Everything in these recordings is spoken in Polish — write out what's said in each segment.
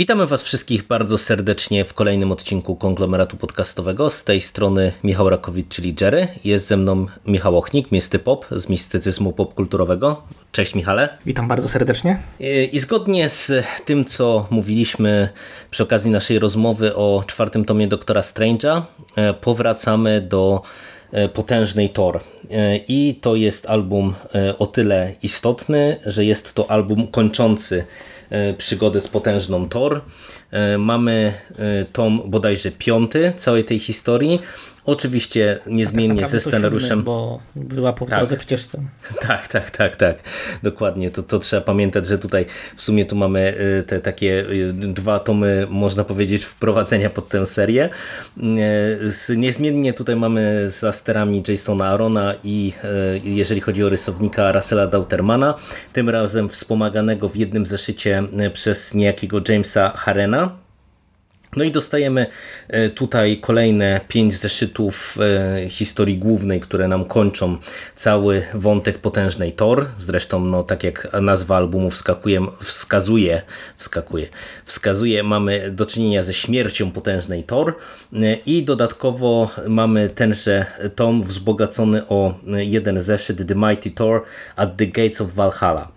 Witamy Was wszystkich bardzo serdecznie w kolejnym odcinku konglomeratu podcastowego. Z tej strony Michał Rakowicz, czyli Jerry. Jest ze mną Michał Ochnik, Misty Pop z mistycyzmu popkulturowego. Cześć Michale. Witam bardzo serdecznie. I zgodnie z tym, co mówiliśmy przy okazji naszej rozmowy o czwartym tomie Doktora Strange'a, e, powracamy do e, potężnej Thor. E, I to jest album o tyle istotny, że jest to album kończący przygodę z potężną Thor. Mamy tom bodajże piąty całej tej historii. Oczywiście niezmiennie tak ze scenariuszem. Siódmy, bo była po Tak. drodze przecież ten. Tak, tak, tak, tak. Dokładnie. To, to trzeba pamiętać, że tutaj w sumie tu mamy y, te takie y, dwa tomy, można powiedzieć, wprowadzenia pod tę serię. Y, Niezmiennie tutaj mamy za sterami Jasona Arona i jeżeli chodzi o rysownika Russella Dautermana, tym razem wspomaganego w jednym zeszycie przez niejakiego Jamesa Harena. No i dostajemy e, tutaj kolejne pięć zeszytów e, historii głównej, które nam kończą cały wątek potężnej Thor. Zresztą, no, tak jak nazwa albumu wskakuje, wskazuje, wskakuje, wskazuje, mamy do czynienia ze śmiercią potężnej Thor e, i dodatkowo mamy tenże tom wzbogacony o jeden zeszyt The Mighty Thor at the Gates of Valhalla,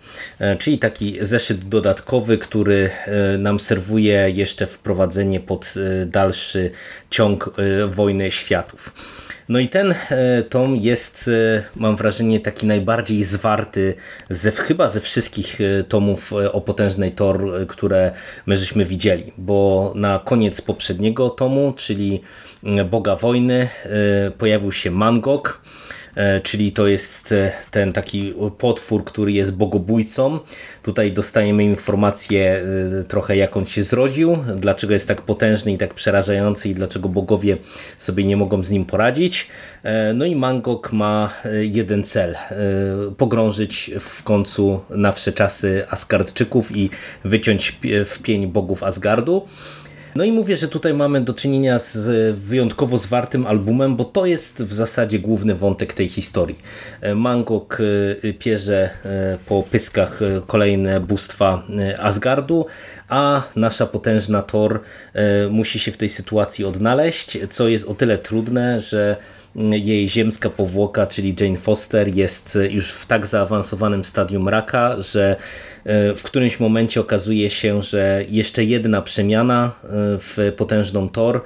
czyli taki zeszyt dodatkowy, który nam serwuje jeszcze wprowadzenie pod e, dalszy ciąg e, Wojny Światów. No i ten e, tom jest, mam wrażenie, taki najbardziej zwarty ze, chyba ze wszystkich tomów o potężnej Thor, e, które my żeśmy widzieli, bo na koniec poprzedniego tomu, czyli mm, Boga Wojny, pojawił się Mangok, czyli to jest e, ten taki potwór, który jest bogobójcą. Tutaj dostajemy informację e, trochę jak on się zrodził, dlaczego jest tak potężny i tak przerażający i dlaczego bogowie sobie nie mogą z nim poradzić. E, No i Mangok ma e, jeden cel, e, pogrążyć w końcu na wsze czasy Asgardczyków i wyciąć w pień bogów Asgardu. No i mówię, że tutaj mamy do czynienia z wyjątkowo zwartym albumem, bo to jest w zasadzie główny wątek tej historii. E, Mangok e, pierze e, po pyskach kolejne bóstwa Asgardu, a nasza potężna Thor musi się w tej sytuacji odnaleźć, co jest o tyle trudne, że jej ziemska powłoka, czyli Jane Foster, jest już w tak zaawansowanym stadium raka, że w którymś momencie okazuje się, że jeszcze jedna przemiana e, w potężną Thor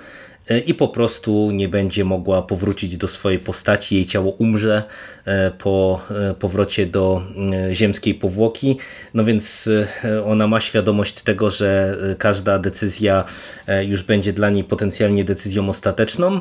e, i po prostu nie będzie mogła powrócić do swojej postaci, jej ciało umrze e, po e, powrocie do e, ziemskiej powłoki. No więc e, ona ma świadomość tego, że e, każda decyzja e, już będzie dla niej potencjalnie decyzją ostateczną.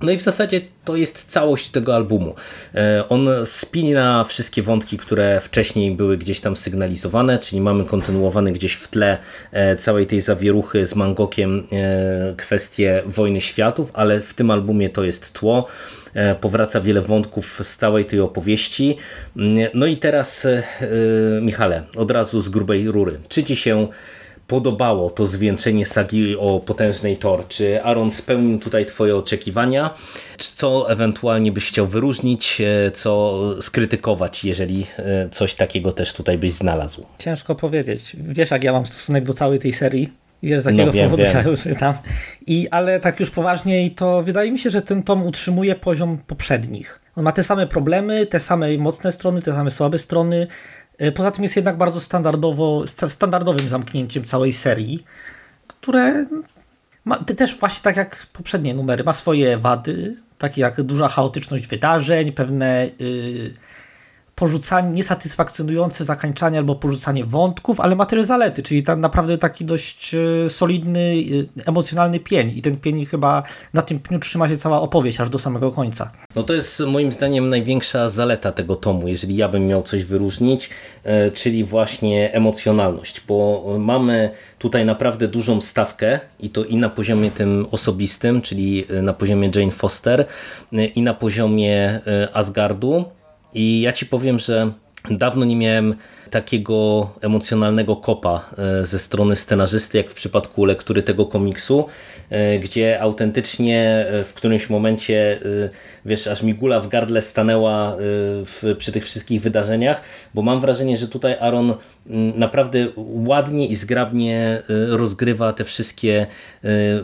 No i w zasadzie to jest całość tego albumu. E, On spina wszystkie wątki, które wcześniej były gdzieś tam sygnalizowane, czyli mamy kontynuowany gdzieś w tle e, całej tej zawieruchy z Mangokiem e, kwestie wojny światów, ale w tym albumie to jest tło. Powraca wiele wątków z całej tej opowieści. No i teraz, Michale, od razu z grubej rury. Czy ci się podobało to zwieńczenie sagi o potężnej Thor? Czy Aaron spełnił tutaj twoje oczekiwania? Co ewentualnie byś chciał wyróżnić, e, co skrytykować, jeżeli e, coś takiego też tutaj byś znalazł? Ciężko powiedzieć. Wiesz, jak ja mam stosunek do całej tej serii. Wiesz, z jakiego No wiem, powodu wiem. ja ją czytam. I, ale tak już poważniej, to wydaje mi się, że ten tom utrzymuje poziom poprzednich. On ma te same problemy, te same mocne strony, te same słabe strony. E, Poza tym jest jednak bardzo standardowo, sta- standardowym zamknięciem całej serii, które ma, te też właśnie tak jak poprzednie numery, ma swoje wady, takie jak duża chaotyczność wydarzeń, pewne y, porzucanie, niesatysfakcjonujące zakończanie albo porzucanie wątków, ale ma też zalety, czyli tam naprawdę taki dość y, solidny, y, emocjonalny pień i ten pień chyba na tym pniu trzyma się cała opowieść aż do samego końca. No to jest moim zdaniem największa zaleta tego tomu, jeżeli ja bym miał coś wyróżnić, e, czyli właśnie emocjonalność, bo mamy tutaj naprawdę dużą stawkę i to i na poziomie tym osobistym, czyli e, na poziomie Jane Foster e, i na poziomie e, Asgardu I ja ci powiem, że dawno nie miałem takiego emocjonalnego kopa e, ze strony scenarzysty, jak w przypadku lektury tego komiksu, e, gdzie autentycznie e, w którymś momencie, wiesz, aż mi gula w gardle stanęła w, przy tych wszystkich wydarzeniach, bo mam wrażenie, że tutaj Aaron naprawdę ładnie i zgrabnie rozgrywa te wszystkie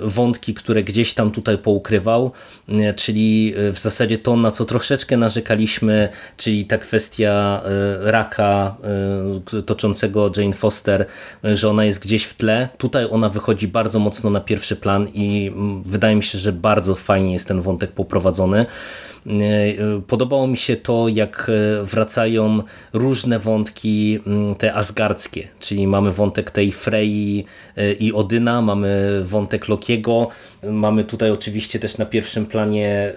wątki, które gdzieś tam tutaj poukrywał, czyli w zasadzie to, na co troszeczkę narzekaliśmy, czyli ta kwestia raka toczącego Jane Foster, że ona jest gdzieś w tle. Tutaj ona wychodzi bardzo mocno na pierwszy plan i mm, wydaje mi się, że bardzo fajnie jest ten wątek poprowadzony. E, podobało mi się to, jak e, wracają różne wątki, mm, te asgardzkie, czyli mamy wątek tej Frey e, i Odyna, mamy wątek Lokiego, mamy tutaj oczywiście też na pierwszym planie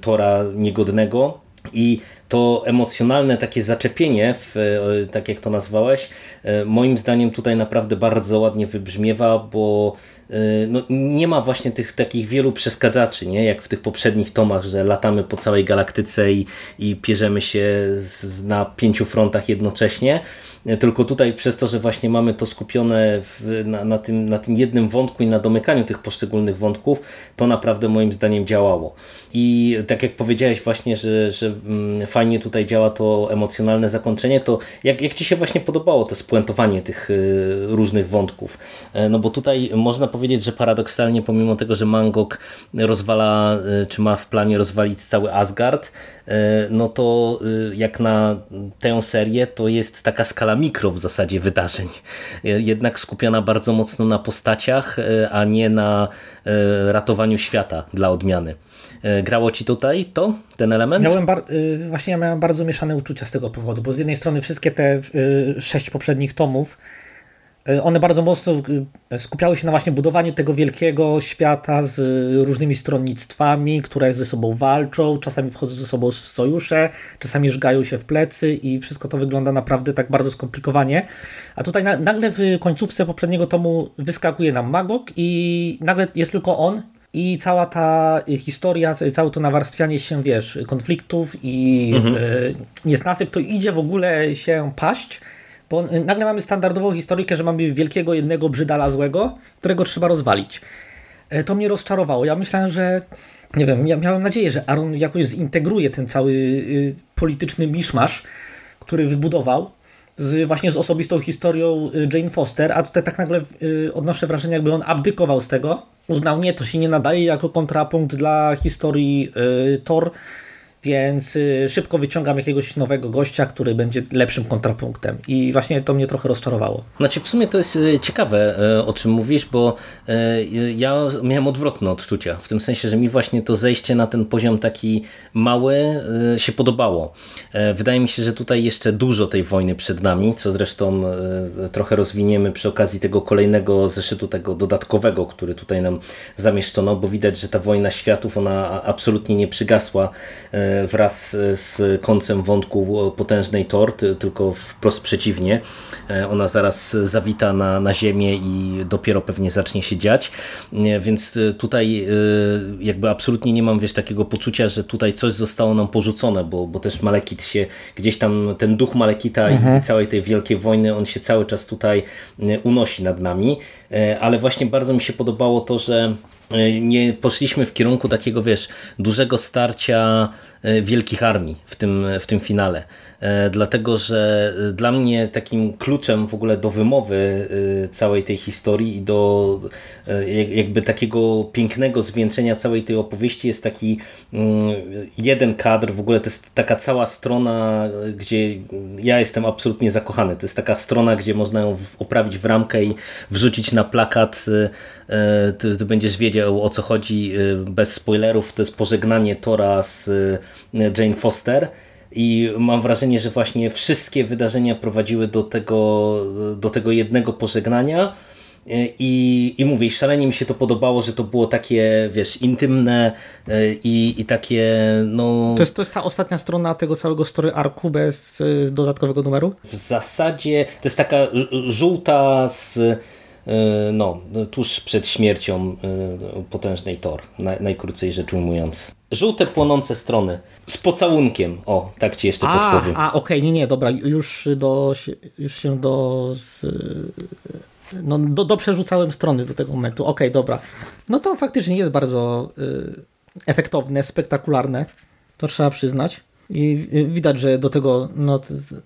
Tora Niegodnego i to emocjonalne takie zaczepienie, w, e, tak jak to nazwałeś, e, moim zdaniem tutaj naprawdę bardzo ładnie wybrzmiewa, bo e, no, nie ma właśnie tych takich wielu przeskadzaczy, nie? jak w tych poprzednich tomach, że latamy po całej galaktyce i, i pierzemy się z, na pięciu frontach jednocześnie. Tylko tutaj przez to, że właśnie mamy to skupione w, na, na, tym, na tym jednym wątku i na domykaniu tych poszczególnych wątków, to naprawdę moim zdaniem działało. I tak jak powiedziałeś właśnie, że, że mm, fajnie tutaj działa to emocjonalne zakończenie, to jak, jak Ci się właśnie podobało to spuentowanie tych y, różnych wątków? E, no bo tutaj można powiedzieć, że paradoksalnie pomimo tego, że Mangok rozwala, czy ma w planie rozwalić cały Asgard, E, no to e, jak na tę serię to jest taka skala mikro w zasadzie wydarzeń. E, jednak skupiona bardzo mocno na postaciach, a nie na ratowaniu świata dla odmiany. Grało ci tutaj to, ten element? Miałem właśnie ja miałem bardzo mieszane uczucia z tego powodu, bo z jednej strony wszystkie te sześć poprzednich tomów E, one bardzo mocno e, skupiały się na właśnie budowaniu tego wielkiego świata z różnymi stronnictwami, które ze sobą walczą, czasami wchodzą ze sobą w sojusze, czasami żgają się w plecy i wszystko to wygląda naprawdę tak bardzo skomplikowanie. A tutaj nagle w końcówce poprzedniego tomu wyskakuje nam Magok i nagle jest tylko on i cała ta historia, całe to nawarstwianie się, wiesz, konfliktów i mhm. E, niesnasek, to idzie w ogóle się paść bo nagle mamy standardową historykę, że mamy wielkiego jednego brzydala złego, którego trzeba rozwalić. E, to mnie rozczarowało. Ja myślałem, że nie wiem, ja miałem nadzieję, że Aaron jakoś zintegruje ten cały y, polityczny miszmasz, który wybudował z, właśnie z osobistą historią y, Jane Foster, a tutaj tak nagle y, odnoszę wrażenie, jakby on abdykował z tego. Uznał, nie, to się nie nadaje jako kontrapunkt dla historii Thor, więc y, szybko wyciągam jakiegoś nowego gościa, który będzie lepszym kontrapunktem. I właśnie to mnie trochę rozczarowało. Znaczy w sumie to jest y, ciekawe, y, o czym mówisz, bo ja miałem odwrotne odczucia. W tym sensie, że mi właśnie to zejście na ten poziom taki mały się podobało. Wydaje mi się, że tutaj jeszcze dużo tej wojny przed nami, co zresztą trochę rozwiniemy przy okazji tego kolejnego zeszytu, tego dodatkowego, który tutaj nam zamieszczono, bo widać, że ta wojna światów, ona absolutnie nie przygasła wraz z końcem wątku potężnej tort, tylko wprost przeciwnie. E, ona zaraz zawita na, na ziemię i dopiero pewnie zacznie się dziać, e, więc tutaj e, jakby absolutnie nie mam wiesz takiego poczucia, że tutaj coś zostało nam porzucone, bo, bo też Malekit się gdzieś tam, ten duch Malekita mhm. i całej tej wielkiej wojny, on się cały czas tutaj unosi nad nami, ale właśnie bardzo mi się podobało to, że nie poszliśmy w kierunku takiego, wiesz, dużego starcia E, wielkich armii w tym, w tym finale. E, dlatego, że dla mnie takim kluczem w ogóle do wymowy e, całej tej historii i do jakby takiego pięknego zwieńczenia całej tej opowieści jest taki mm, jeden kadr, w ogóle to jest taka cała strona, gdzie ja jestem absolutnie zakochany. To jest taka strona, gdzie można ją oprawić w ramkę i wrzucić na plakat ty, ty, będziesz wiedział o co chodzi bez spoilerów. To jest pożegnanie Tora z Jane Foster. I mam wrażenie, że właśnie wszystkie wydarzenia prowadziły do tego, do tego jednego pożegnania. I, I mówię, szalenie mi się to podobało, że to było takie, wiesz, intymne i, i takie, no... To jest, to jest ta ostatnia strona tego całego story arku bez dodatkowego numeru? W zasadzie to jest taka żółta z no, tuż przed śmiercią potężnej Thor, najkrócej rzecz ujmując. Żółte płonące strony. Z pocałunkiem. O, tak ci jeszcze a, podpowiem. A, okej, okay, nie, nie, dobra, już, do, już się do... Z, no, do, do przerzucałem strony do tego momentu. Okej, okay, dobra. No to faktycznie jest bardzo y, efektowne, spektakularne. To trzeba przyznać. I widać, że do tego no,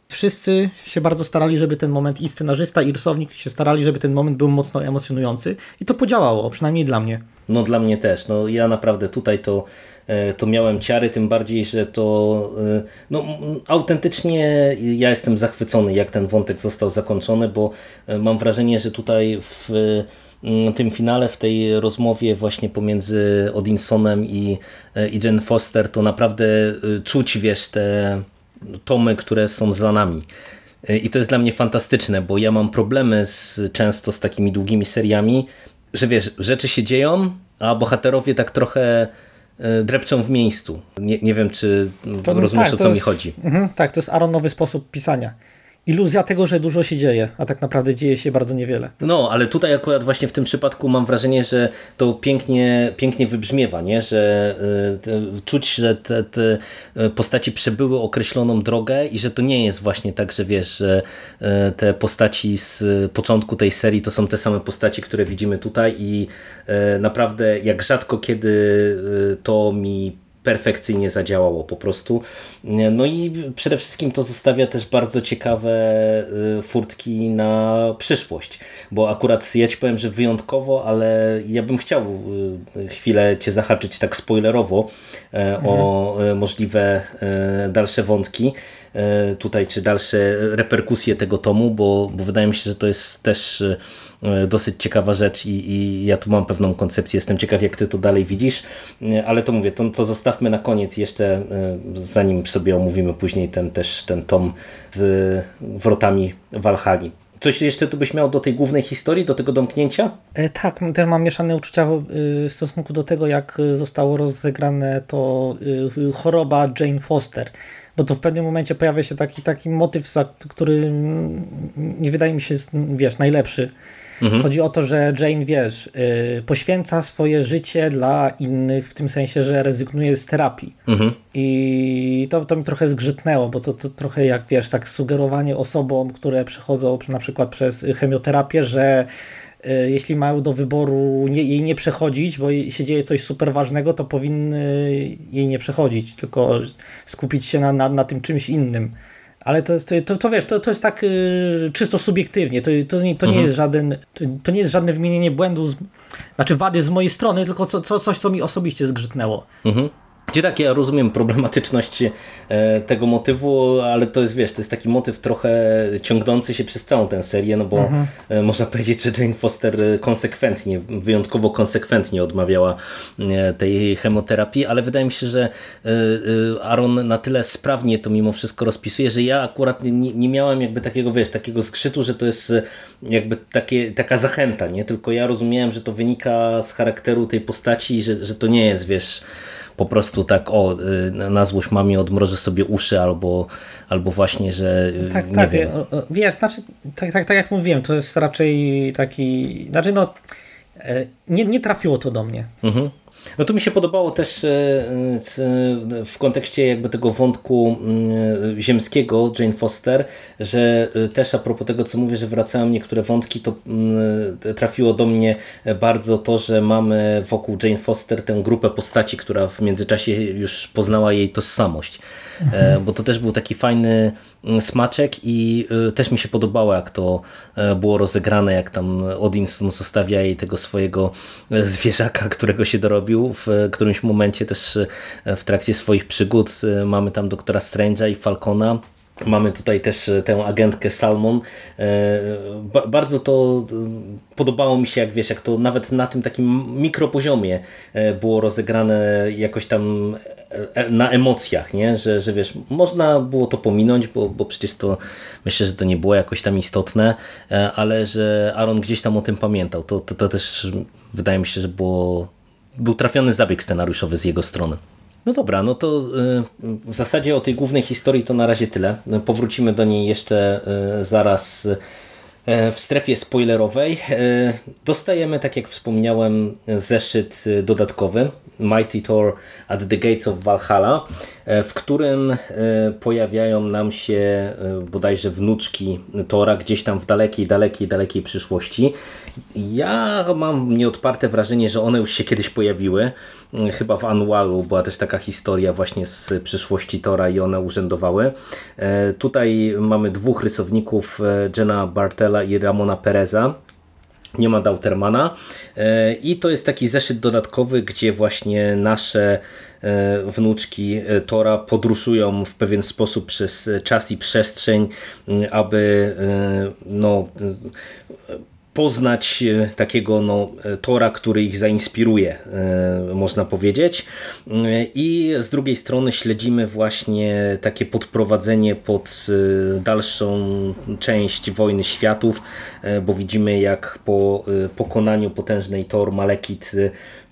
wszyscy się bardzo starali, żeby ten moment i scenarzysta, i rysownik się starali, żeby ten moment był mocno emocjonujący. I to podziałało, przynajmniej dla mnie. No dla mnie też. No ja naprawdę tutaj to, e, to miałem ciary, tym bardziej, że to e, no, autentycznie ja jestem zachwycony, jak ten wątek został zakończony, bo e, mam wrażenie, że tutaj w tym finale, w tej rozmowie właśnie pomiędzy Odinsonem i, e, i Jen Foster, to naprawdę e, czuć, wiesz, te tomy, które są za nami. E, I to jest dla mnie fantastyczne, bo ja mam problemy z, często z takimi długimi seriami, że wiesz, rzeczy się dzieją, a bohaterowie tak trochę drepczą w miejscu. Nie, nie wiem, czy to, rozumiesz, tak, o co jest, mi chodzi. Mhm, tak, to jest Aaronowy sposób pisania iluzja tego, że dużo się dzieje, a tak naprawdę dzieje się bardzo niewiele. No, ale tutaj akurat właśnie w tym przypadku mam wrażenie, że to pięknie, pięknie wybrzmiewa, nie? że y, czuć, że te, te, postaci przebyły określoną drogę i że to nie jest właśnie tak, że wiesz, że y, te postaci z początku tej serii to są te same postaci, które widzimy tutaj i y, naprawdę jak rzadko kiedy to mi perfekcyjnie zadziałało po prostu. No i przede wszystkim to zostawia też bardzo ciekawe y, furtki na przyszłość, bo akurat ja Ci powiem, że wyjątkowo, ale ja bym chciał y, chwilę Cię zahaczyć tak spoilerowo mhm. o e, możliwe dalsze wątki tutaj, czy dalsze reperkusje tego tomu, bo, bo wydaje mi się, że to jest też E, dosyć ciekawa rzecz i, i, ja tu mam pewną koncepcję. Jestem ciekaw, jak ty to dalej widzisz, e, ale to mówię, to, to zostawmy na koniec jeszcze, e, zanim sobie omówimy później ten też ten tom z wrotami Walhali. Coś jeszcze tu byś miał do tej głównej historii, do tego domknięcia? E, tak, też mam mieszane uczucia w stosunku do tego, jak zostało rozegrane to choroba Jane Foster. Bo to w pewnym momencie pojawia się taki, taki motyw, który nie wydaje mi się, wiesz, najlepszy Mhm. Chodzi o to, że Jane, wiesz, yy, poświęca swoje życie dla innych, w tym sensie, że rezygnuje z terapii. Mhm. I to, to mi trochę zgrzytnęło, bo to, to trochę jak, wiesz, tak sugerowanie osobom, które przechodzą na przykład przez chemioterapię, że y, jeśli mają do wyboru nie, jej nie przechodzić, bo się dzieje coś super ważnego, to powinny jej nie przechodzić, tylko skupić się na, na, na tym czymś innym ale to, jest, to, to wiesz, to, to jest tak y, czysto subiektywnie, to, to, nie, to nie mhm. jest żaden, to, to, nie jest żadne wymienienie błędu, z, znaczy wady z mojej strony, tylko co, co, coś, co mi osobiście zgrzytnęło. Mhm. Gdzie tak, ja rozumiem problematyczność e, tego motywu, ale to jest, wiesz, to jest taki motyw trochę ciągnący się przez całą tę serię, no bo mhm. E, można powiedzieć, że Jane Foster konsekwentnie, wyjątkowo konsekwentnie odmawiała e, tej chemoterapii, ale wydaje mi się, że Aaron na tyle sprawnie to mimo wszystko rozpisuje, że ja akurat nie, nie miałem jakby takiego, wiesz, takiego skrzytu, że to jest jakby takie, taka zachęta, nie? Tylko ja rozumiałem, że to wynika z charakteru tej postaci, że, że to nie jest, wiesz, po prostu tak o, y, na złość mamie odmrożę sobie uszy albo, albo właśnie, że y, tak, nie tak, wiem. Wiesz, znaczy, tak, tak, tak jak mówiłem, to jest raczej taki, znaczy no e, nie, nie trafiło to do mnie. Mhm. No tu mi się podobało też e, e, w kontekście jakby tego wątku mm, ziemskiego Jane Foster, że e, też a propos tego co mówię, że wracają niektóre wątki, to mm, trafiło do mnie bardzo to, że mamy wokół Jane Foster tę grupę postaci, która w międzyczasie już poznała jej tożsamość. Mhm. Bo to też był taki fajny mm, smaczek i też mi się podobało jak to było rozegrane, jak tam Odinson zostawia jej tego swojego zwierzaka, którego się w którymś momencie też e, w trakcie swoich przygód e, mamy tam doktora Strange'a i Falcona. Mamy tutaj też e, tę agentkę Salmon. Bardzo to podobało mi się, jak wiesz, jak to nawet na tym takim mikropoziomie było rozegrane jakoś tam na emocjach, nie? Że, że wiesz, można było to pominąć, bo, bo przecież to myślę, że to nie było jakoś tam istotne, ale że Aaron gdzieś tam o tym pamiętał. To, to, to też wydaje mi się, że było był trafiony zabieg scenariuszowy z jego strony. No dobra, no to y, w zasadzie o tej głównej historii to na razie tyle. Powrócimy do niej jeszcze y, zaraz E, w strefie spoilerowej dostajemy, tak jak wspomniałem, zeszyt dodatkowy Mighty Thor at the Gates of Valhalla, w którym pojawiają nam się bodajże wnuczki Tora gdzieś tam w dalekiej, dalekiej, dalekiej przyszłości. Ja mam nieodparte wrażenie, że one już się kiedyś pojawiły. Chyba w Anualu była też taka historia właśnie z przyszłości Tora i one urzędowały. Tutaj mamy dwóch rysowników, Jenna Bartella i Ramona Pereza. Nie ma Dautermana e, i to jest taki zeszyt dodatkowy, gdzie właśnie nasze e, wnuczki e, Tora podróżują w pewien sposób przez czas i przestrzeń, aby no, poznać e, takiego no, e, Tora, który ich zainspiruje, e, można powiedzieć. I z drugiej strony śledzimy właśnie takie podprowadzenie pod dalszą część Wojny Światów, bo widzimy jak po pokonaniu potężnej Thor Malekit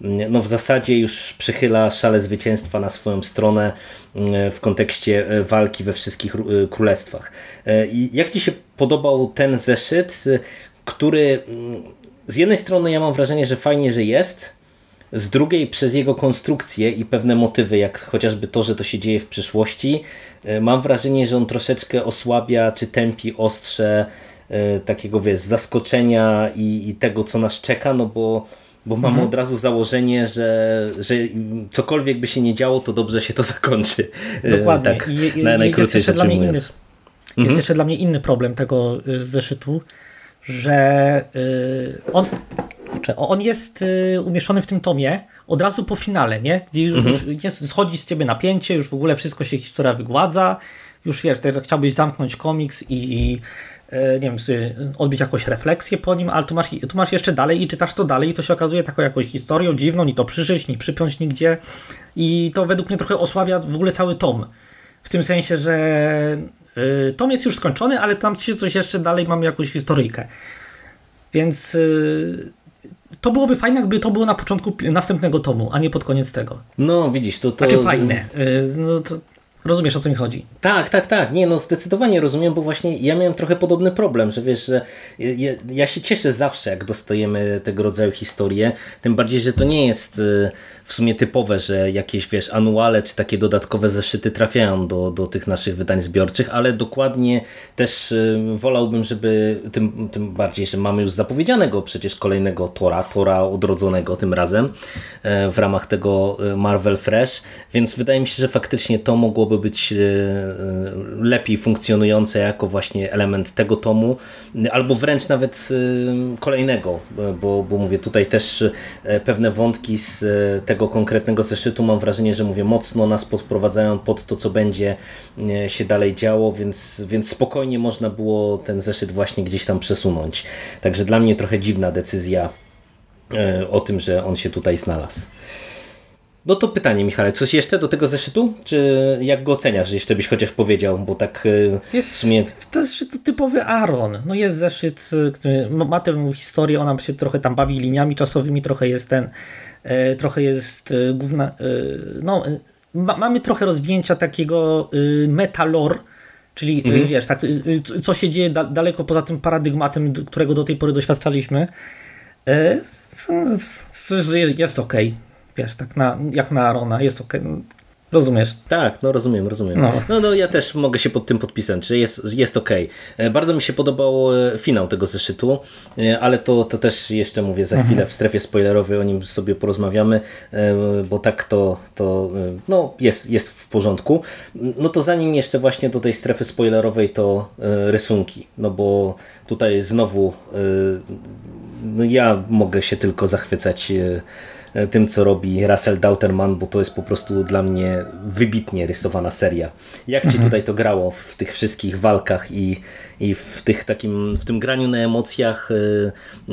no w zasadzie już przychyla szale zwycięstwa na swoją stronę w kontekście walki we wszystkich królestwach. I jak Ci się podobał ten zeszyt? Który mm, z jednej strony ja mam wrażenie, że fajnie, że jest, z drugiej przez jego konstrukcję i pewne motywy, jak chociażby to, że to się dzieje w przyszłości, e, mam wrażenie, że on troszeczkę osłabia czy tępi ostrze e, takiego wiesz, zaskoczenia i, i tego, co nas czeka, no bo bo mamy mhm. od razu założenie, że, że cokolwiek by się nie działo, to dobrze się to zakończy. E, Dokładnie. Tak, I, na, najkrócej jest jeszcze, inny, jest mhm. jeszcze dla mnie inny problem tego zeszytu, że y, on, on jest y, umieszczony w tym tomie od razu po finale, nie? Gdzie już, mhm. jest, schodzi z ciebie napięcie, już w ogóle wszystko się historia wygładza, już wiesz, teraz chciałbyś zamknąć komiks i, i y, nie wiem, odbyć jakąś refleksję po nim, ale tu masz, tu masz jeszcze dalej i czytasz to dalej i to się okazuje taką jakąś historią dziwną, ni to przyżyć, ni przypiąć nigdzie i to według mnie trochę osłabia w ogóle cały tom. W tym sensie, że tom jest już skończony, ale tam się coś jeszcze dalej mamy jakąś historyjkę. Więc y, to byłoby fajne, jakby to było na początku następnego tomu, a nie pod koniec tego. No, widzisz, to... to... Takie fajne. Y, no, to Rozumiesz o co mi chodzi? Tak, tak, tak. Nie, no zdecydowanie rozumiem, bo właśnie ja miałem trochę podobny problem, że wiesz, że ja, ja, się cieszę zawsze, jak dostajemy tego rodzaju historie, tym bardziej, że to nie jest y, w sumie typowe, że jakieś, wiesz, anuale czy takie dodatkowe zeszyty trafiają do, do tych naszych wydań zbiorczych, ale dokładnie też y, wolałbym, żeby tym, tym bardziej, że mamy już zapowiedzianego przecież kolejnego Tora, Tora odrodzonego tym razem e, w ramach tego y, Marvel Fresh, więc wydaje mi się, że faktycznie to mogłoby mogły być e, e, lepiej funkcjonujące jako właśnie element tego tomu, albo wręcz nawet e, kolejnego, bo, bo mówię tutaj też pewne wątki z tego konkretnego zeszytu mam wrażenie, że mówię mocno nas podprowadzają pod to, co będzie się dalej działo, więc, więc spokojnie można było ten zeszyt właśnie gdzieś tam przesunąć. Także dla mnie trochę dziwna decyzja o tym, że on się tutaj znalazł. No to pytanie, Michale, coś jeszcze do tego zeszytu? Czy jak go oceniasz, jeszcze byś chociaż powiedział, bo tak e, jest, sumie... To jest typowy Aaron. No jest zeszyt, e, który ma tę historię, ona się trochę tam bawi liniami czasowymi, trochę jest ten, e, trochę jest główna, no ma, mamy trochę rozwinięcia takiego metalor, czyli mhm. wiesz, tak, co się dzieje da, daleko poza tym paradygmatem, którego do tej pory doświadczaliśmy. Jest ok wiesz, tak na, jak na Arona, jest ok. Rozumiesz? Tak, no rozumiem, rozumiem. No. no. No, ja też mogę się pod tym podpisać, że jest, jest ok. E, bardzo mi się podobał e, finał tego zeszytu, e, ale to, to też jeszcze mówię za chwilę mhm. w strefie spoilerowej o nim sobie porozmawiamy, bo tak to, to no, jest, jest w porządku. No to zanim jeszcze właśnie do tej strefy spoilerowej to rysunki, no bo tutaj znowu no ja mogę się tylko zachwycać tym, co robi Russell Dauterman, bo to jest po prostu dla mnie wybitnie rysowana seria. Jak ci mhm. tutaj to grało w tych wszystkich walkach i, i w, tych takim, w tym graniu na emocjach,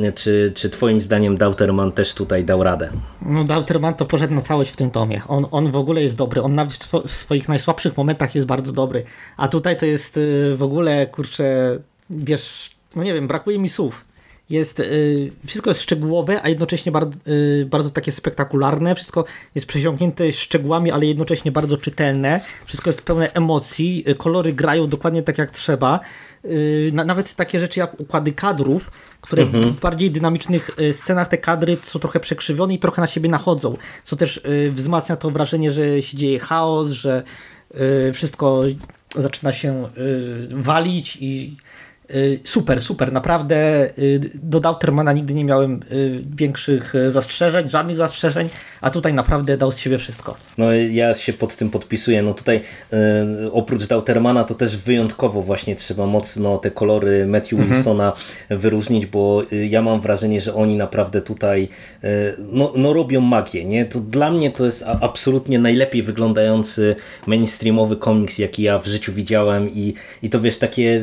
e, czy, czy twoim zdaniem Dauterman też tutaj dał radę? No Dauterman to poszedł na całość w tym tomie. On, on w ogóle jest dobry, on nawet w swoich najsłabszych momentach jest bardzo dobry, a tutaj to jest e, w ogóle, kurczę, wiesz, no nie wiem, brakuje mi słów jest, y, wszystko jest szczegółowe, a jednocześnie bardzo, y, bardzo takie spektakularne. Wszystko jest przesiąknięte szczegółami, ale jednocześnie bardzo czytelne. Wszystko jest pełne emocji. Y, kolory grają dokładnie tak jak trzeba. Nawet takie rzeczy jak układy kadrów, które mhm. w bardziej dynamicznych scenach te kadry są trochę przekrzywione i trochę na siebie nachodzą. Co też wzmacnia to wrażenie, że się dzieje chaos, że wszystko zaczyna się walić i super, super, naprawdę y, do Dautermana nigdy nie miałem y, większych zastrzeżeń, żadnych zastrzeżeń, a tutaj naprawdę dał z siebie wszystko. No ja się pod tym podpisuję, no tutaj oprócz Dautermana to też wyjątkowo właśnie trzeba mocno te kolory Matthew mhm. Wilsona wyróżnić, bo ja mam wrażenie, że oni naprawdę tutaj no, no robią magię, nie? To dla mnie to jest absolutnie najlepiej wyglądający mainstreamowy komiks, jaki ja w życiu widziałem i, i to wiesz, takie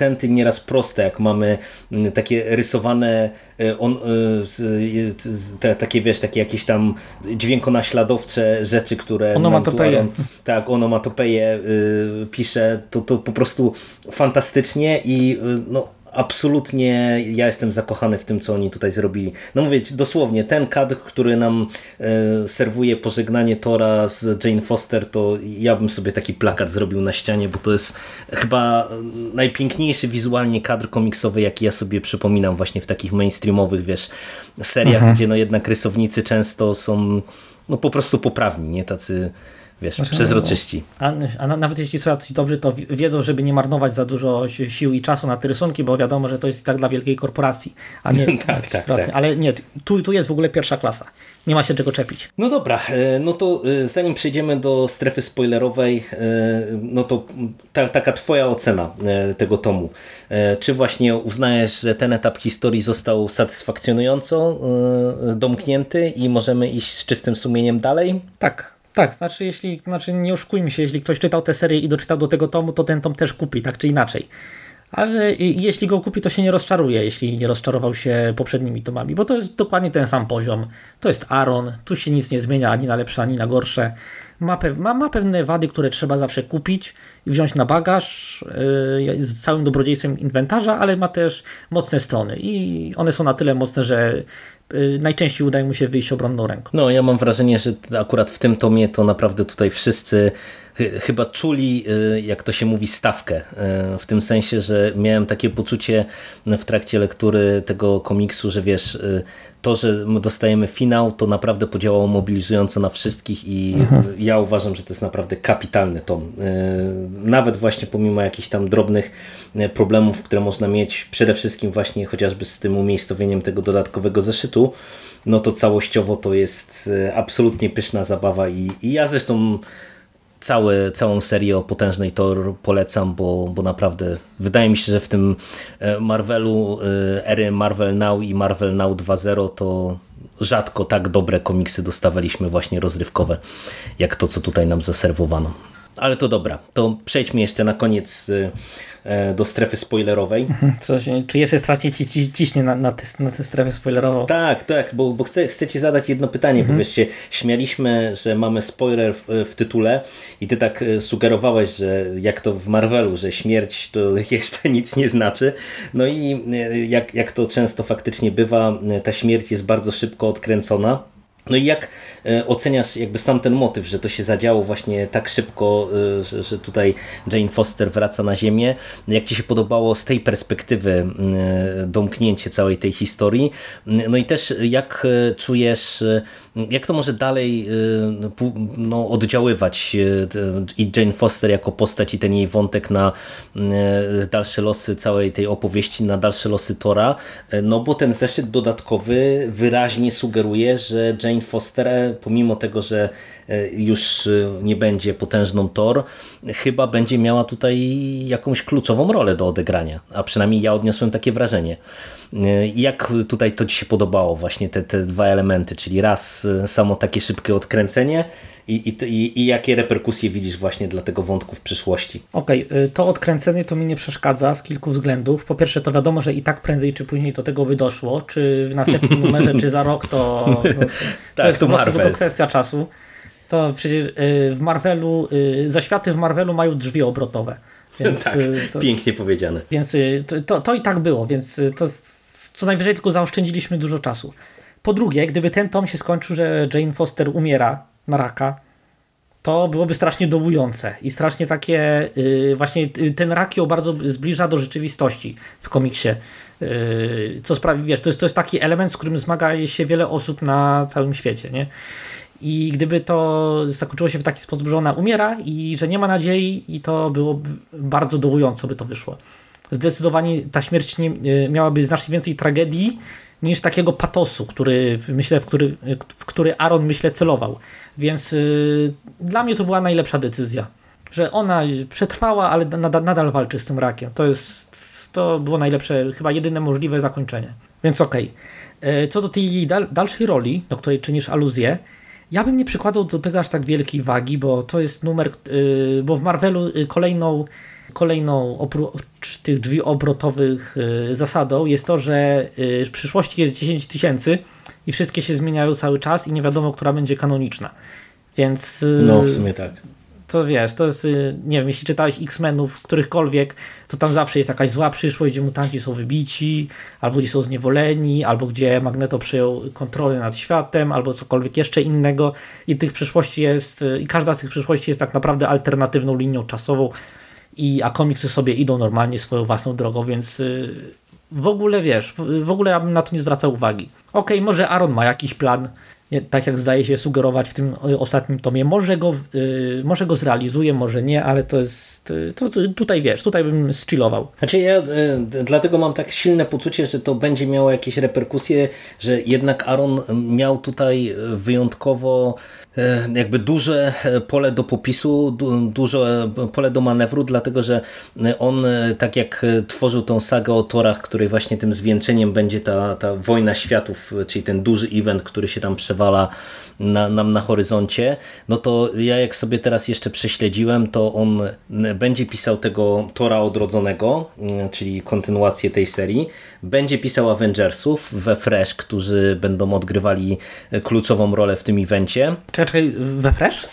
patenty nieraz proste, jak mamy mm, takie rysowane e, on, e, te, takie wiesz, takie jakieś tam dźwiękonaśladowcze rzeczy, które onomatopeje. tak, onomatopeje y, pisze, to, to po prostu fantastycznie i y, no absolutnie ja jestem zakochany w tym, co oni tutaj zrobili. No mówię dosłownie, ten kadr, który nam e, serwuje pożegnanie Tora z Jane Foster, to ja bym sobie taki plakat zrobił na ścianie, bo to jest chyba najpiękniejszy wizualnie kadr komiksowy, jaki ja sobie przypominam właśnie w takich mainstreamowych, wiesz, seriach, mhm. gdzie no jednak rysownicy często są no po prostu poprawni, nie tacy wiesz, znaczy, przezroczyści. A, a, nawet jeśli są jacyś dobrzy, to wiedzą, żeby nie marnować za dużo sił i czasu na te rysunki, bo wiadomo, że to jest tak dla wielkiej korporacji, a nie tak, tak, tak. Ale nie, tu, tu jest w ogóle pierwsza klasa. Nie ma się czego czepić. No dobra, e, no to e, zanim przejdziemy do strefy spoilerowej, e, no to ta, taka twoja ocena tego tomu. Czy właśnie uznajesz, że ten etap historii został satysfakcjonująco domknięty i możemy iść z czystym sumieniem dalej? Tak, tak, znaczy, jeśli, znaczy nie oszukujmy się, jeśli ktoś czytał tę serię i doczytał do tego tomu, to ten tom też kupi, tak czy inaczej. Ale jeśli go kupi, to się nie rozczaruje, jeśli nie rozczarował się poprzednimi tomami, bo to jest dokładnie ten sam poziom. To jest Aaron, tu się nic nie zmienia ani na lepsze, ani na gorsze. Ma, ma, ma pewne wady, które trzeba zawsze kupić i wziąć na bagaż yy, z całym dobrodziejstwem inwentarza, ale ma też mocne strony i one są na tyle mocne, że Y, najczęściej udaje mu się wyjść obronną ręką. No ja mam wrażenie, że akurat w tym tomie to naprawdę tutaj wszyscy chyba czuli, y, jak to się mówi, stawkę. Y, w tym sensie, że miałem takie poczucie w trakcie lektury tego komiksu, że wiesz, to, że dostajemy finał, to naprawdę podziałało mobilizująco na wszystkich i mhm. ja uważam, że to jest naprawdę kapitalny tom. Nawet właśnie pomimo jakichś tam drobnych problemów, które można mieć, przede wszystkim właśnie chociażby z tym umiejscowieniem tego dodatkowego zeszytu, no to całościowo to jest absolutnie pyszna zabawa i, i ja zresztą całe, całą serię o potężnej Thor polecam, bo, bo naprawdę wydaje mi się, że w tym e, Marvelu, e, ery Marvel Now i Marvel Now 2.0 to rzadko tak dobre komiksy dostawaliśmy właśnie rozrywkowe, jak to, co tutaj nam zaserwowano. Ale to dobra, to przejdźmy jeszcze na koniec e, E, do strefy spoilerowej. Coś, czuję, że strasznie ci, ci ciśnie na, na, tę, na tę strefę spoilerową. Tak, tak, bo, bo chcę, chcę ci zadać jedno pytanie, mhm. bo wiesz, śmialiśmy, że mamy spoiler w, w, tytule i ty tak e, sugerowałeś, że jak to w Marvelu, że śmierć to jeszcze nic nie znaczy. No i e, jak, jak to często faktycznie bywa, ta śmierć jest bardzo szybko odkręcona. No i jak e, oceniasz jakby sam ten motyw, że to się zadziało właśnie tak szybko, e, że, tutaj Jane Foster wraca na ziemię? Jak Ci się podobało z tej perspektywy e, domknięcie całej tej historii? No i też jak czujesz, jak to może dalej no, oddziaływać i Jane Foster jako postać i ten jej wątek na dalsze losy całej tej opowieści, na dalsze losy Tora? No bo ten zeszyt dodatkowy wyraźnie sugeruje, że Jane Foster, pomimo tego, że e, już e, nie będzie potężną Thor, chyba będzie miała tutaj jakąś kluczową rolę do odegrania, a przynajmniej ja odniosłem takie wrażenie. E, jak tutaj to Ci się podobało, właśnie te, te dwa elementy, czyli raz samo takie szybkie odkręcenie i, i, i jakie reperkusje widzisz właśnie dla tego wątku w przyszłości? Okej, okay, to odkręcenie to mi nie przeszkadza z kilku względów. Po pierwsze to wiadomo, że i tak prędzej czy później do tego by doszło, czy w następnym numerze, czy za rok, to, to, to tak, jest to po prostu tylko kwestia czasu. To przecież w Marvelu, zaświaty w Marvelu mają drzwi obrotowe. Więc, tak, y, to, pięknie powiedziane. Więc to, to, to, i tak było, więc to co najwyżej tylko zaoszczędziliśmy dużo czasu. Po drugie, gdyby ten tom się skończył, że Jane Foster umiera na raka, to byłoby strasznie dołujące i strasznie takie, yy, właśnie ten rak ją bardzo zbliża do rzeczywistości w komiksie. Yy, co sprawi, wiesz, to jest, to jest taki element, z którym zmaga się wiele osób na całym świecie, nie? I gdyby to zakończyło się w taki sposób, że ona umiera i że nie ma nadziei, i to byłoby bardzo dołująco by to wyszło. Zdecydowanie ta śmierć nie, miałaby znacznie więcej tragedii niż takiego patosu, który myślę, w który, w który Aaron myślę celował. Więc yy, dla mnie to była najlepsza decyzja. Że ona przetrwała, ale nadal, nadal walczy z tym rakiem. To jest, to było najlepsze, chyba jedyne możliwe zakończenie. Więc okej. Okay. Co do tej dal, dalszej roli, do której czynisz aluzję, ja bym nie przykładał do tego aż tak wielkiej wagi, bo to jest numer, yy, bo w Marvelu y, kolejną kolejną oprócz tych drzwi obrotowych y, zasadą jest to, że y, w przyszłości jest 10 tysięcy i wszystkie się zmieniają cały czas i nie wiadomo, która będzie kanoniczna. Więc. No, w sumie tak to wiesz, to jest, nie wiem, jeśli czytałeś X-Menów, którychkolwiek, to tam zawsze jest jakaś zła przyszłość, gdzie mutanci są wybici, albo gdzie są zniewoleni, albo gdzie Magneto przejął kontrolę nad światem, albo cokolwiek jeszcze innego. I tych przyszłości jest, i każda z tych przyszłości jest tak naprawdę alternatywną linią czasową, i, a komiksy sobie idą normalnie swoją własną drogą, więc y, w ogóle wiesz, w ogóle ja bym na to nie zwracał uwagi. Okej, okay, może Aaron ma jakiś plan, tak jak zdaje się sugerować w tym ostatnim tomie. Może go, yy, może go zrealizuje, może nie, ale to jest, to, to tutaj wiesz, tutaj bym zchillował. Znaczy ja y, dlatego mam tak silne poczucie, że to będzie miało jakieś reperkusje, że jednak Aaron miał tutaj wyjątkowo E, jakby duże e, pole do popisu, duże pole do manewru, dlatego że on, e, tak jak tworzył tą sagę o torach, której właśnie tym zwieńczeniem będzie ta, ta wojna światów, czyli ten duży event, który się tam przewala na, nam na horyzoncie, no to ja jak sobie teraz jeszcze prześledziłem, to on będzie pisał tego Tora Odrodzonego, czyli kontynuację tej serii, będzie pisał Avengersów we Fresh, którzy będą odgrywali kluczową rolę w tym evencie. Czekaj, we Fresh?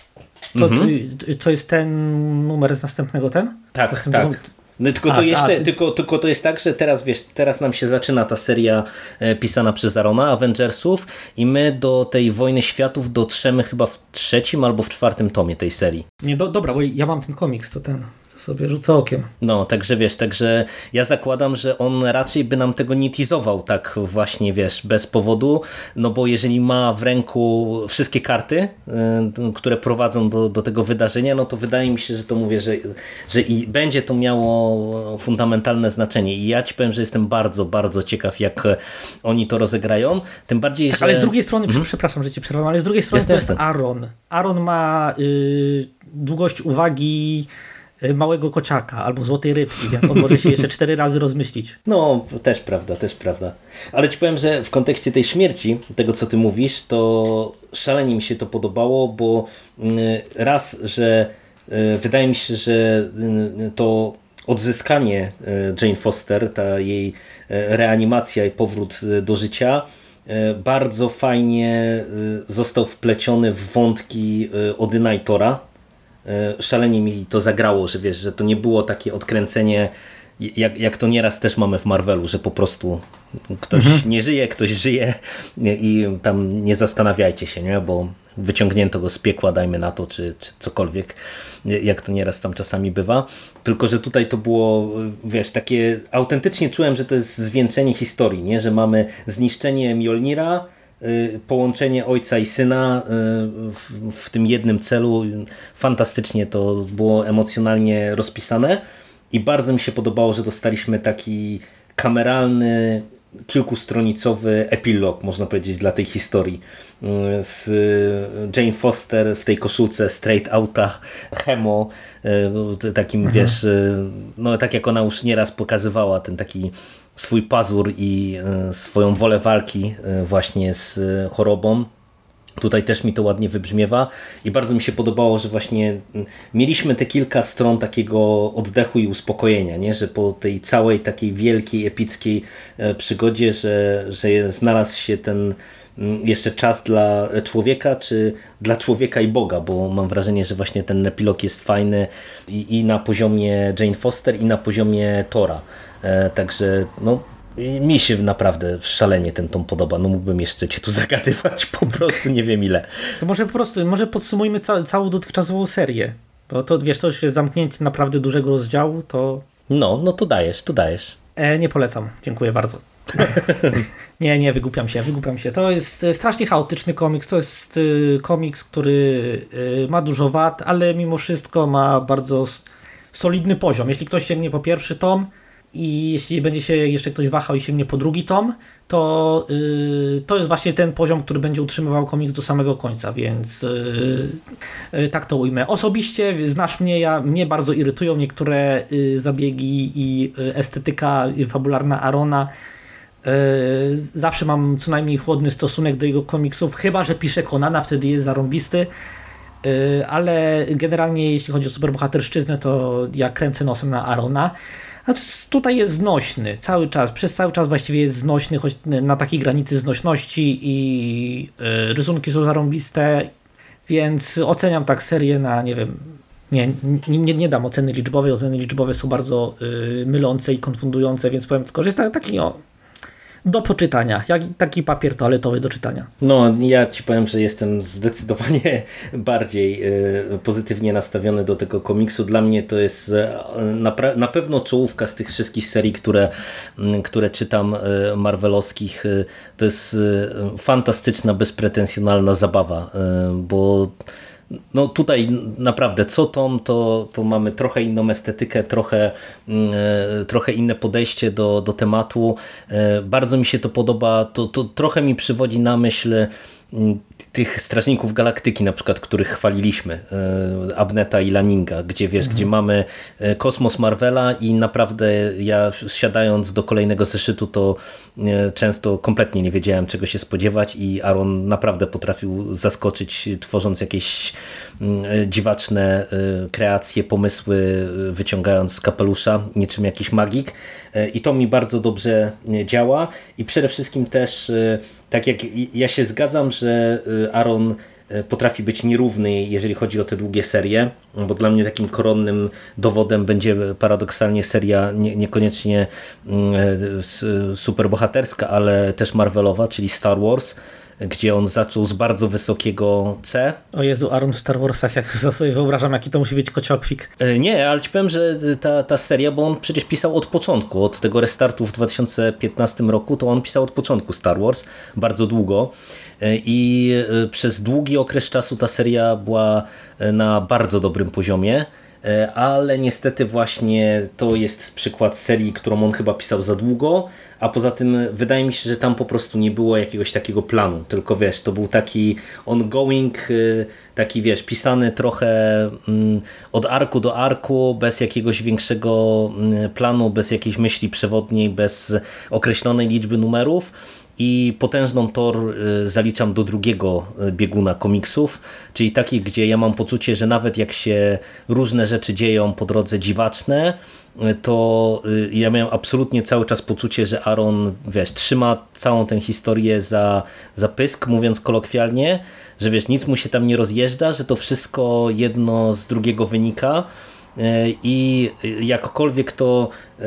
To, mhm. to, to, jest ten numer z następnego ten? Tak, tak. No, tylko, a, to jeszcze, ty... tylko, tylko to jest tak, że teraz wiesz, teraz nam się zaczyna ta seria e, pisana przez Arona, Avengersów i my do tej Wojny Światów dotrzemy chyba w trzecim albo w czwartym tomie tej serii. Nie, do, dobra, bo ja mam ten komiks, to ten sobie rzucę okiem. No, także wiesz, także ja zakładam, że on raczej by nam tego nie teasował tak właśnie, wiesz, bez powodu, no bo jeżeli ma w ręku wszystkie karty, y, które prowadzą do, do tego wydarzenia, no to wydaje mi się, że to mówię, że, że i będzie to miało fundamentalne znaczenie i ja ci powiem, że jestem bardzo, bardzo ciekaw, jak oni to rozegrają, tym bardziej, tak, że... ale z drugiej strony, mhm. przepraszam, że ci przerwam, ale z drugiej strony to jest Aaron. Aaron ma yy, długość uwagi Y, małego kociaka albo złotej rybki, więc on może się jeszcze cztery razy rozmyślić. No, też prawda, też prawda. Ale ci powiem, że w kontekście tej śmierci, tego co ty mówisz, to szalenie mi się to podobało, bo y, raz, że y, wydaje mi się, że to odzyskanie Jane Foster, ta jej reanimacja i powrót do życia bardzo fajnie został wpleciony w wątki Odyna i Tora, szalenie mi to zagrało, że wiesz, że to nie było takie odkręcenie, jak, jak to nieraz też mamy w Marvelu, że po prostu ktoś mhm. nie żyje, ktoś żyje i tam nie zastanawiajcie się, nie? bo wyciągnięto go z piekła, dajmy na to, czy, czy cokolwiek, jak to nieraz tam czasami bywa. Tylko, że tutaj to było, wiesz, takie autentycznie czułem, że to jest zwieńczenie historii, nie? że mamy zniszczenie Mjolnira, połączenie ojca i syna y, w, w, tym jednym celu. Fantastycznie to było emocjonalnie rozpisane i bardzo mi się podobało, że dostaliśmy taki kameralny, kilkustronicowy epilog, można powiedzieć, dla tej historii. Y, z Jane Foster w tej koszulce straight outa, chemo, takim mhm. wiesz, no tak jak ona już nieraz pokazywała, ten taki swój pazur i swoją wolę walki właśnie z chorobą. Tutaj też mi to ładnie wybrzmiewa i bardzo mi się podobało, że właśnie mieliśmy te kilka stron takiego oddechu i uspokojenia, nie? że po tej całej takiej wielkiej, epickiej przygodzie, że, że znalazł się ten jeszcze czas dla człowieka, czy dla człowieka i Boga, bo mam wrażenie, że właśnie ten epilog jest fajny i, i na poziomie Jane Foster, i na poziomie Tora. E, także no, mi się naprawdę szalenie ten tom podoba. No mógłbym jeszcze cię tu zagadywać po prostu nie wiem ile. To może po prostu, może podsumujmy ca całą dotychczasową serię. Bo to wiesz, to już jest zamknięcie naprawdę dużego rozdziału, to... No, no to dajesz, to dajesz. E, nie polecam, dziękuję bardzo. nie, nie, wygłupiam się, wygłupiam się. To jest e, strasznie chaotyczny komiks, to jest y, komiks, który y, ma dużo wad, ale mimo wszystko ma bardzo solidny poziom. Jeśli ktoś sięgnie po pierwszy tom, i jeśli będzie się jeszcze ktoś wahał i sięgnie po drugi tom, to yy, to jest właśnie ten poziom, który będzie utrzymywał komiks do samego końca, więc yy, yy, tak to ujmę. Osobiście znasz mnie, ja, mnie bardzo irytują niektóre y, zabiegi i y, estetyka fabularna Arona. Y, zawsze mam co najmniej chłodny stosunek do jego komiksów, chyba że pisze Konana, wtedy jest zarąbisty ale generalnie jeśli chodzi o superbohaterszczyznę, to ja kręcę nosem na Arona. Tutaj jest znośny cały czas, przez cały czas właściwie jest znośny, choć na takiej granicy znośności i yy, rysunki są zarąbiste, więc oceniam tak serię na, nie wiem, nie, nie, nie dam oceny liczbowej, oceny liczbowe są bardzo yy, mylące i konfundujące, więc powiem tylko, że jest taki o, do poczytania, jak taki papier toaletowy do czytania. No, ja ci powiem, że jestem zdecydowanie bardziej e, pozytywnie nastawiony do tego komiksu. Dla mnie to jest e, na, pewno czołówka z tych wszystkich serii, które, które czytam e, marvelowskich. To jest fantastyczna, bezpretensjonalna zabawa, bo no tutaj naprawdę co tom, to, to mamy trochę inną estetykę, trochę, mm, e, trochę inne podejście do, do tematu. E, bardzo mi się to podoba, to, to trochę mi przywodzi na myśl mm, tych Strażników Galaktyki na przykład, których chwaliliśmy, e, Abneta i Laninga, gdzie wiesz, mhm. gdzie mamy e, kosmos Marvela i naprawdę ja siadając do kolejnego zeszytu to e, często kompletnie nie wiedziałem czego się spodziewać i Aaron naprawdę potrafił zaskoczyć tworząc jakieś mm, dziwaczne kreacje, pomysły wyciągając z kapelusza niczym jakiś magik i to mi bardzo dobrze działa i przede wszystkim też tak jak ja się zgadzam, że y, Aaron y, potrafi być nierówny, jeżeli chodzi o te długie serie, bo dla mnie takim koronnym dowodem będzie paradoksalnie seria nie, niekoniecznie mm, y, superbohaterska, ale też Marvelowa, czyli Star Wars, gdzie on zaczął z bardzo wysokiego C. O Jezu, Aaron w Star Warsach, jak sobie wyobrażam, jaki to musi być kociokwik. E, nie, ale ci powiem, że ta, ta seria, bo on przecież pisał od początku, od tego restartu w 2015 roku, to on pisał od początku Star Wars, bardzo długo e, i e, przez długi okres czasu ta seria była na bardzo dobrym poziomie. E, ale niestety właśnie to jest przykład serii, którą on chyba pisał za długo, a poza tym wydaje mi się, że tam po prostu nie było jakiegoś takiego planu, tylko wiesz, to był taki ongoing, e, taki wiesz, pisany trochę mm, od arku do arku, bez jakiegoś większego mm, planu, bez jakiejś myśli przewodniej, bez określonej liczby numerów i potężną tor y, zaliczam do drugiego y, bieguna komiksów, czyli takich, gdzie ja mam poczucie, że nawet jak się różne rzeczy dzieją po drodze dziwaczne, y, to ja miałem absolutnie cały czas poczucie, że Aaron wiesz, trzyma całą tę historię za, za pysk, mówiąc kolokwialnie, że wiesz, nic mu się tam nie rozjeżdża, że to wszystko jedno z drugiego wynika i jakkolwiek to e,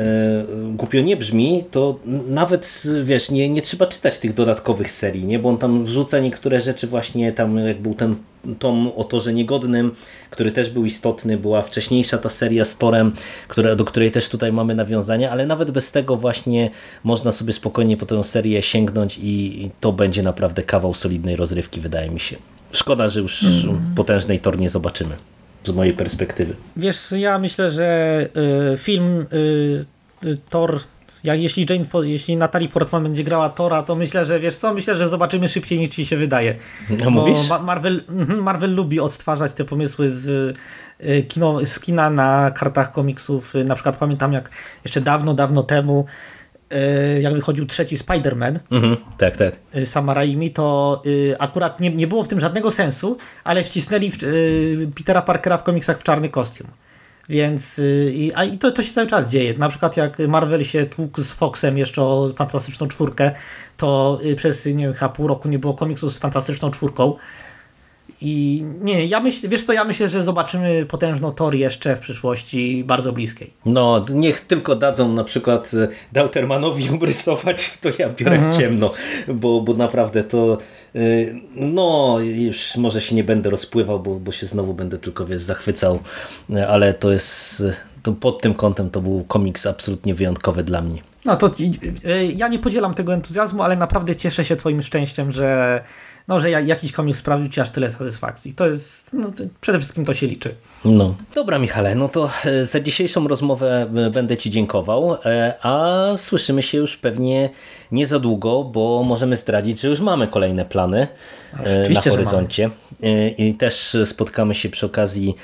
głupio nie brzmi, to nawet wiesz, nie, nie trzeba czytać tych dodatkowych serii, nie? bo on tam wrzuca niektóre rzeczy właśnie tam jak był ten tom o torze niegodnym, który też był istotny, była wcześniejsza ta seria z Torem, które, do której też tutaj mamy nawiązania, ale nawet bez tego właśnie można sobie spokojnie po tę serię sięgnąć i to będzie naprawdę kawał solidnej rozrywki, wydaje mi się. Szkoda, że już mm. potężnej Tor nie zobaczymy z mojej perspektywy. Wiesz, ja myślę, że y, film y, y, Thor jak jeśli Jane, jeśli Natalie Portman będzie grała Tora, to myślę, że wiesz co, myślę, że zobaczymy szybciej niż ci się wydaje. No, Bo mówisz? Marvel, mhm, Marvel lubi odtwarzać te pomysły z, kino, z kina na kartach komiksów. Na przykład pamiętam jak jeszcze dawno, dawno temu jak wychodził trzeci Spider-Man mhm, tak, tak. E, Sama Raimi, to e, akurat nie, nie było w tym żadnego sensu, ale wcisnęli w, Petera Parkera w komiksach w czarny kostium. Więc i, a, i to, to się cały czas dzieje. Na przykład jak Marvel się tłukł z Foxem jeszcze o Fantastyczną Czwórkę, to przez nie wiem, pół roku nie było komiksu z Fantastyczną Czwórką. I nie, ja myślę, wiesz co, ja myślę, że zobaczymy potężną Thor jeszcze w przyszłości bardzo bliskiej. No, niech tylko dadzą na przykład e, Dautermanowi obrysować, to ja biorę w ciemno, bo, bo naprawdę to e, no, już może się nie będę rozpływał, bo, bo się znowu będę tylko, wiesz, zachwycał, e, ale to jest, to pod tym kątem to był komiks absolutnie wyjątkowy dla mnie. No to ja nie podzielam tego entuzjazmu, ale naprawdę cieszę się twoim szczęściem, że, no, że ja- jakiś komiks sprawił ci aż tyle satysfakcji. To jest, no, przede wszystkim to się liczy. No. Dobra, Michale, no to e, za dzisiejszą rozmowę e, będę Ci dziękował, e, a słyszymy się już pewnie nie za długo, bo możemy zdradzić, że już mamy kolejne plany e, na horyzoncie. E, I też spotkamy się przy okazji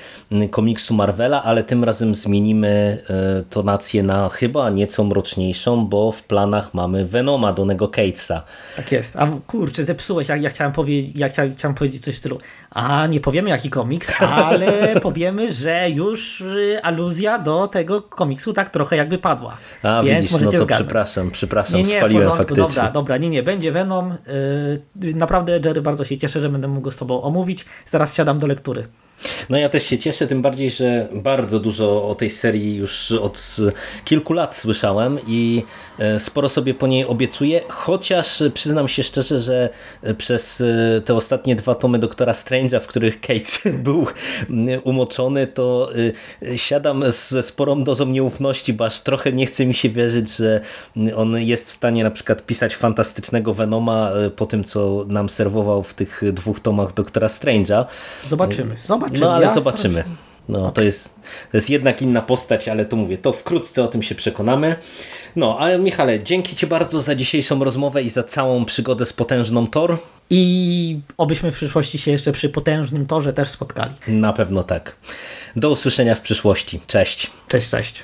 komiksu Marvela, ale tym razem zmienimy e, tonację na chyba nieco mroczniejszą, bo w planach mamy Venoma Donego Catesa. Tak jest. A kurczę, zepsułeś, jak ja chciałem, powie- ja chciałem, chciałem powiedzieć coś w stylu, a nie powiemy jaki komiks, ale powiemy, że już y, aluzja do tego komiksu tak trochę jakby padła. A Więc widzisz, no możecie to zgadnąć. przepraszam, przepraszam, Nie, nie, spaliłem porządku, faktycznie. dobra, dobra, nie, nie, będzie Venom. Yy, naprawdę, Jerry, bardzo się cieszę, że będę mógł go z tobą omówić. Zaraz siadam do lektury. No ja też się cieszę, tym bardziej, że bardzo dużo o tej serii już od kilku lat słyszałem i e, sporo sobie po niej obiecuję, chociaż przyznam się szczerze, że przez e, te ostatnie dwa tomy Doktora Strange'a, w których Kate był umoczony, to e, siadam ze sporą dozą nieufności, bo aż trochę nie chce mi się wierzyć, że on jest w stanie na przykład pisać fantastycznego Venoma e, po tym, co nam serwował w tych dwóch tomach Doktora Strange'a. Zobaczymy, zobaczymy. No ale zobaczymy. No, to, jest, to jest jednak inna postać, ale to mówię, to wkrótce o tym się przekonamy. No, ale Michale, dzięki Ci bardzo za dzisiejszą rozmowę i za całą przygodę z potężną Tor. I obyśmy w przyszłości się jeszcze przy potężnym torze też spotkali. Na pewno tak. Do usłyszenia w przyszłości. Cześć. Cześć, cześć.